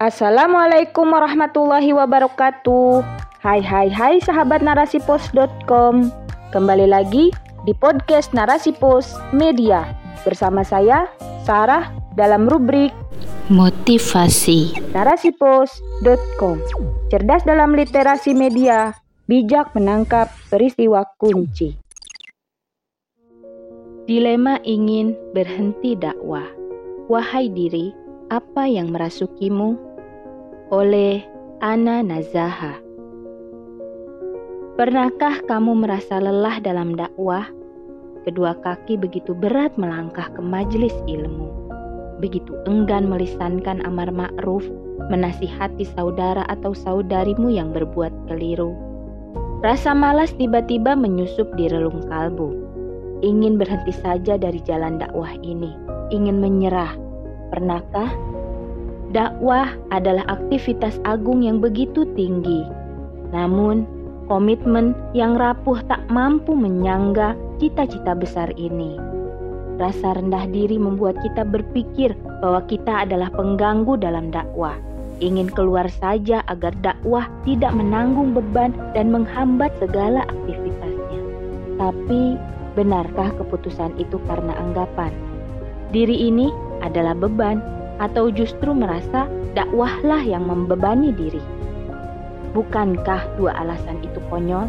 Assalamualaikum warahmatullahi wabarakatuh. Hai hai hai sahabat narasipos.com. Kembali lagi di podcast Narasi Pos Media bersama saya Sarah dalam rubrik Motivasi narasipos.com. Cerdas dalam literasi media, bijak menangkap peristiwa kunci. Dilema ingin berhenti dakwah. Wahai diri, apa yang merasukimu? Oleh Ana Nazaha. Pernahkah kamu merasa lelah dalam dakwah? Kedua kaki begitu berat melangkah ke majelis ilmu. Begitu enggan melisankan amar ma'ruf, menasihati saudara atau saudarimu yang berbuat keliru. Rasa malas tiba-tiba menyusup di relung kalbu. Ingin berhenti saja dari jalan dakwah ini, ingin menyerah. Pernahkah Dakwah adalah aktivitas agung yang begitu tinggi. Namun, komitmen yang rapuh tak mampu menyangga cita-cita besar ini. Rasa rendah diri membuat kita berpikir bahwa kita adalah pengganggu dalam dakwah. Ingin keluar saja agar dakwah tidak menanggung beban dan menghambat segala aktivitasnya. Tapi, benarkah keputusan itu karena anggapan diri ini adalah beban atau justru merasa dakwahlah yang membebani diri? Bukankah dua alasan itu konyol?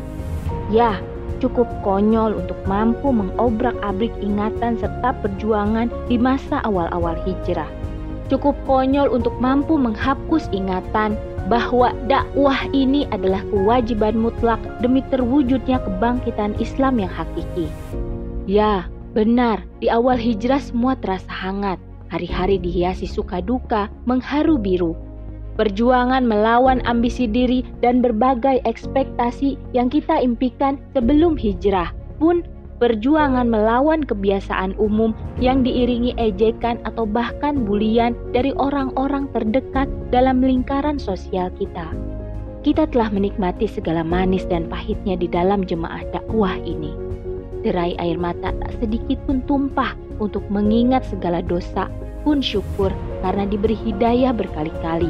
Ya, cukup konyol untuk mampu mengobrak-abrik ingatan serta perjuangan di masa awal-awal hijrah. Cukup konyol untuk mampu menghapus ingatan bahwa dakwah ini adalah kewajiban mutlak demi terwujudnya kebangkitan Islam yang hakiki. Ya, benar, di awal hijrah semua terasa hangat, Hari-hari dihiasi suka duka, mengharu biru. Perjuangan melawan ambisi diri dan berbagai ekspektasi yang kita impikan sebelum hijrah pun perjuangan melawan kebiasaan umum yang diiringi ejekan atau bahkan bulian dari orang-orang terdekat dalam lingkaran sosial kita. Kita telah menikmati segala manis dan pahitnya di dalam jemaah dakwah ini. Derai air mata tak sedikit pun tumpah untuk mengingat segala dosa pun syukur karena diberi hidayah berkali-kali.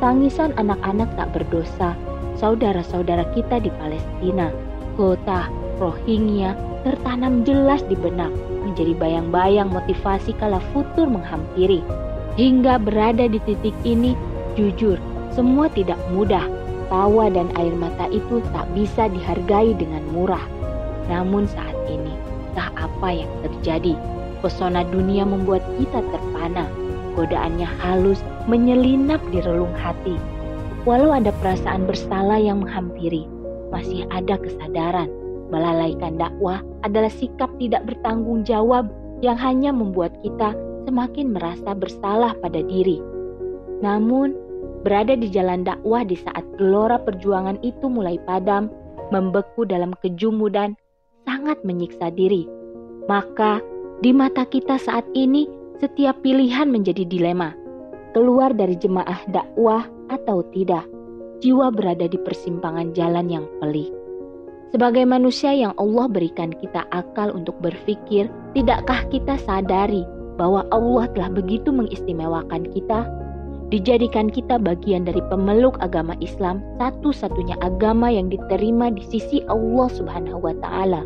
Tangisan anak-anak tak berdosa, saudara-saudara kita di Palestina, kota Rohingya tertanam jelas di benak, menjadi bayang-bayang motivasi kala futur menghampiri. Hingga berada di titik ini, jujur, semua tidak mudah. Tawa dan air mata itu tak bisa dihargai dengan murah. Namun saat ini, tak apa yang terjadi Pesona dunia membuat kita terpana. Godaannya halus, menyelinap di relung hati. Walau ada perasaan bersalah yang menghampiri, masih ada kesadaran. Melalaikan dakwah adalah sikap tidak bertanggung jawab yang hanya membuat kita semakin merasa bersalah pada diri. Namun, berada di jalan dakwah di saat gelora perjuangan itu mulai padam, membeku dalam kejumudan, sangat menyiksa diri. Maka di mata kita saat ini, setiap pilihan menjadi dilema. Keluar dari jemaah dakwah atau tidak, jiwa berada di persimpangan jalan yang pelik. Sebagai manusia yang Allah berikan kita akal untuk berpikir, tidakkah kita sadari bahwa Allah telah begitu mengistimewakan kita? Dijadikan kita bagian dari pemeluk agama Islam, satu-satunya agama yang diterima di sisi Allah Subhanahu wa Ta'ala.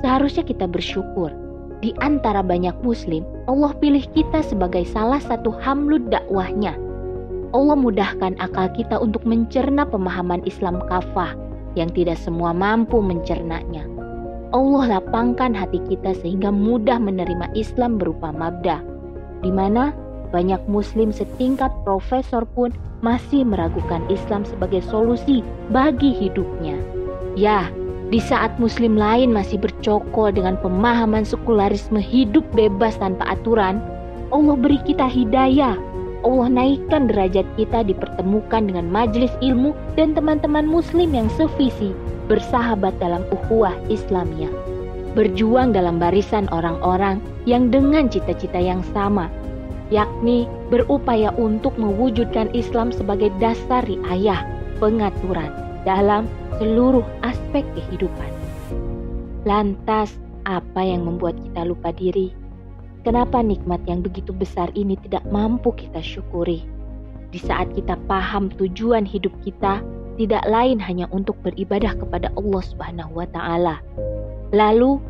Seharusnya kita bersyukur di antara banyak muslim, Allah pilih kita sebagai salah satu hamlud dakwahnya. Allah mudahkan akal kita untuk mencerna pemahaman Islam kafah yang tidak semua mampu mencernanya. Allah lapangkan hati kita sehingga mudah menerima Islam berupa mabda, di mana banyak muslim setingkat profesor pun masih meragukan Islam sebagai solusi bagi hidupnya. Ya, di saat muslim lain masih bercokol dengan pemahaman sekularisme hidup bebas tanpa aturan, Allah beri kita hidayah. Allah naikkan derajat kita dipertemukan dengan majelis ilmu dan teman-teman muslim yang sevisi, bersahabat dalam ukhuwah Islamiyah. Berjuang dalam barisan orang-orang yang dengan cita-cita yang sama, yakni berupaya untuk mewujudkan Islam sebagai dasar riayah, pengaturan dalam seluruh aspek kehidupan. Lantas, apa yang membuat kita lupa diri? Kenapa nikmat yang begitu besar ini tidak mampu kita syukuri? di saat kita paham tujuan hidup kita tidak lain hanya untuk beribadah kepada Allah Subhanahu wa taala. Lalu,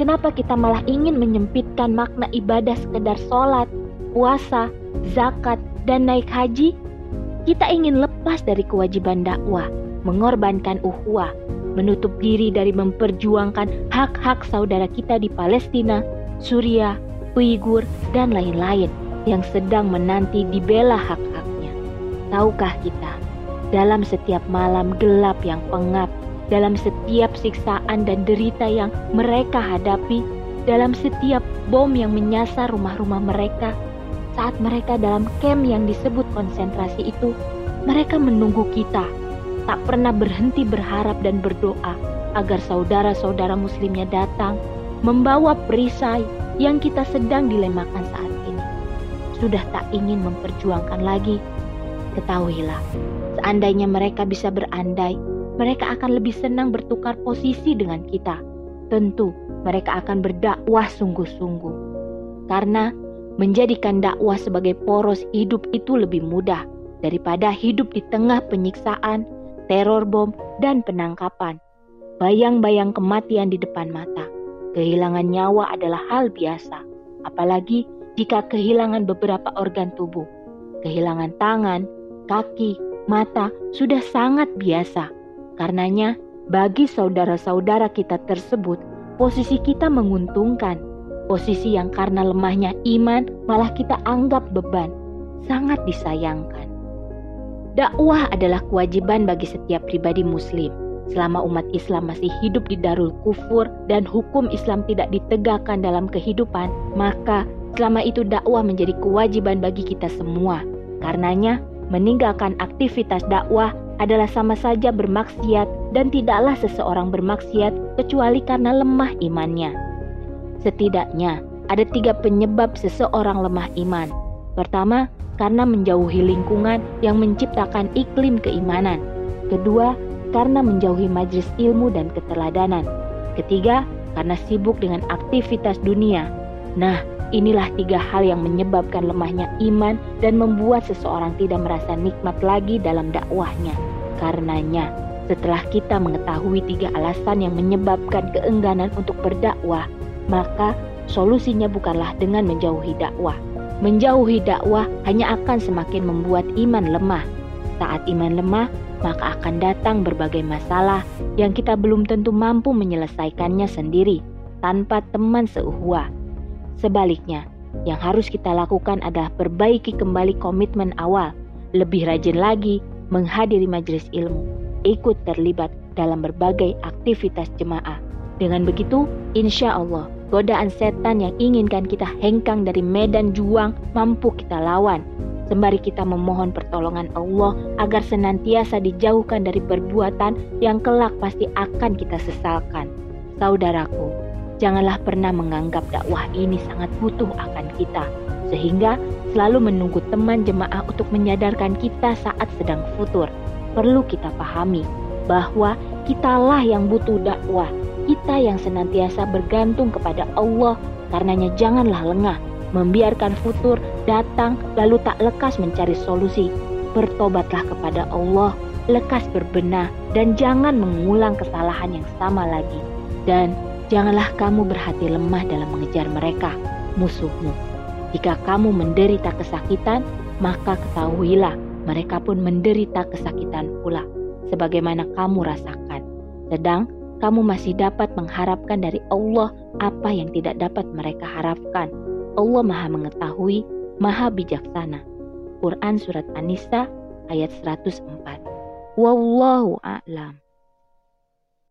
kenapa kita malah ingin menyempitkan makna ibadah sekedar sholat, puasa, zakat, dan naik haji? Kita ingin lepas dari kewajiban dakwah, mengorbankan uhwah, menutup diri dari memperjuangkan hak-hak saudara kita di Palestina, Suriah, Uighur, dan lain-lain yang sedang menanti dibela hak-haknya. Tahukah kita, dalam setiap malam gelap yang pengap, dalam setiap siksaan dan derita yang mereka hadapi, dalam setiap bom yang menyasar rumah-rumah mereka, saat mereka dalam camp yang disebut konsentrasi itu, mereka menunggu kita, tak pernah berhenti berharap dan berdoa agar saudara-saudara muslimnya datang membawa perisai yang kita sedang dilemakan saat ini. Sudah tak ingin memperjuangkan lagi. Ketahuilah, seandainya mereka bisa berandai, mereka akan lebih senang bertukar posisi dengan kita. Tentu mereka akan berdakwah sungguh-sungguh. Karena menjadikan dakwah sebagai poros hidup itu lebih mudah daripada hidup di tengah penyiksaan, teror bom, dan penangkapan. Bayang-bayang kematian di depan mata Kehilangan nyawa adalah hal biasa, apalagi jika kehilangan beberapa organ tubuh. Kehilangan tangan, kaki, mata sudah sangat biasa. Karenanya, bagi saudara-saudara kita tersebut, posisi kita menguntungkan. Posisi yang karena lemahnya iman malah kita anggap beban, sangat disayangkan. Dakwah adalah kewajiban bagi setiap pribadi muslim Selama umat Islam masih hidup di darul kufur dan hukum Islam tidak ditegakkan dalam kehidupan, maka selama itu dakwah menjadi kewajiban bagi kita semua. Karenanya, meninggalkan aktivitas dakwah adalah sama saja bermaksiat dan tidaklah seseorang bermaksiat kecuali karena lemah imannya. Setidaknya, ada tiga penyebab seseorang lemah iman. Pertama, karena menjauhi lingkungan yang menciptakan iklim keimanan. Kedua, karena menjauhi majlis ilmu dan keteladanan. Ketiga, karena sibuk dengan aktivitas dunia. Nah, inilah tiga hal yang menyebabkan lemahnya iman dan membuat seseorang tidak merasa nikmat lagi dalam dakwahnya. Karenanya, setelah kita mengetahui tiga alasan yang menyebabkan keengganan untuk berdakwah, maka solusinya bukanlah dengan menjauhi dakwah. Menjauhi dakwah hanya akan semakin membuat iman lemah. Saat iman lemah, maka akan datang berbagai masalah yang kita belum tentu mampu menyelesaikannya sendiri tanpa teman seuhwa. Sebaliknya, yang harus kita lakukan adalah perbaiki kembali komitmen awal, lebih rajin lagi menghadiri majelis ilmu, ikut terlibat dalam berbagai aktivitas jemaah. Dengan begitu, insya Allah, godaan setan yang inginkan kita hengkang dari medan juang mampu kita lawan sembari kita memohon pertolongan Allah agar senantiasa dijauhkan dari perbuatan yang kelak pasti akan kita sesalkan. Saudaraku, janganlah pernah menganggap dakwah ini sangat butuh akan kita, sehingga selalu menunggu teman jemaah untuk menyadarkan kita saat sedang futur. Perlu kita pahami bahwa kitalah yang butuh dakwah, kita yang senantiasa bergantung kepada Allah, karenanya janganlah lengah membiarkan futur datang lalu tak lekas mencari solusi. Bertobatlah kepada Allah, lekas berbenah dan jangan mengulang kesalahan yang sama lagi. Dan janganlah kamu berhati lemah dalam mengejar mereka, musuhmu. Jika kamu menderita kesakitan, maka ketahuilah mereka pun menderita kesakitan pula, sebagaimana kamu rasakan. Sedang kamu masih dapat mengharapkan dari Allah apa yang tidak dapat mereka harapkan. Allah Maha Mengetahui, Maha Bijaksana. Quran Surat An-Nisa ayat 104. Wallahu a'lam.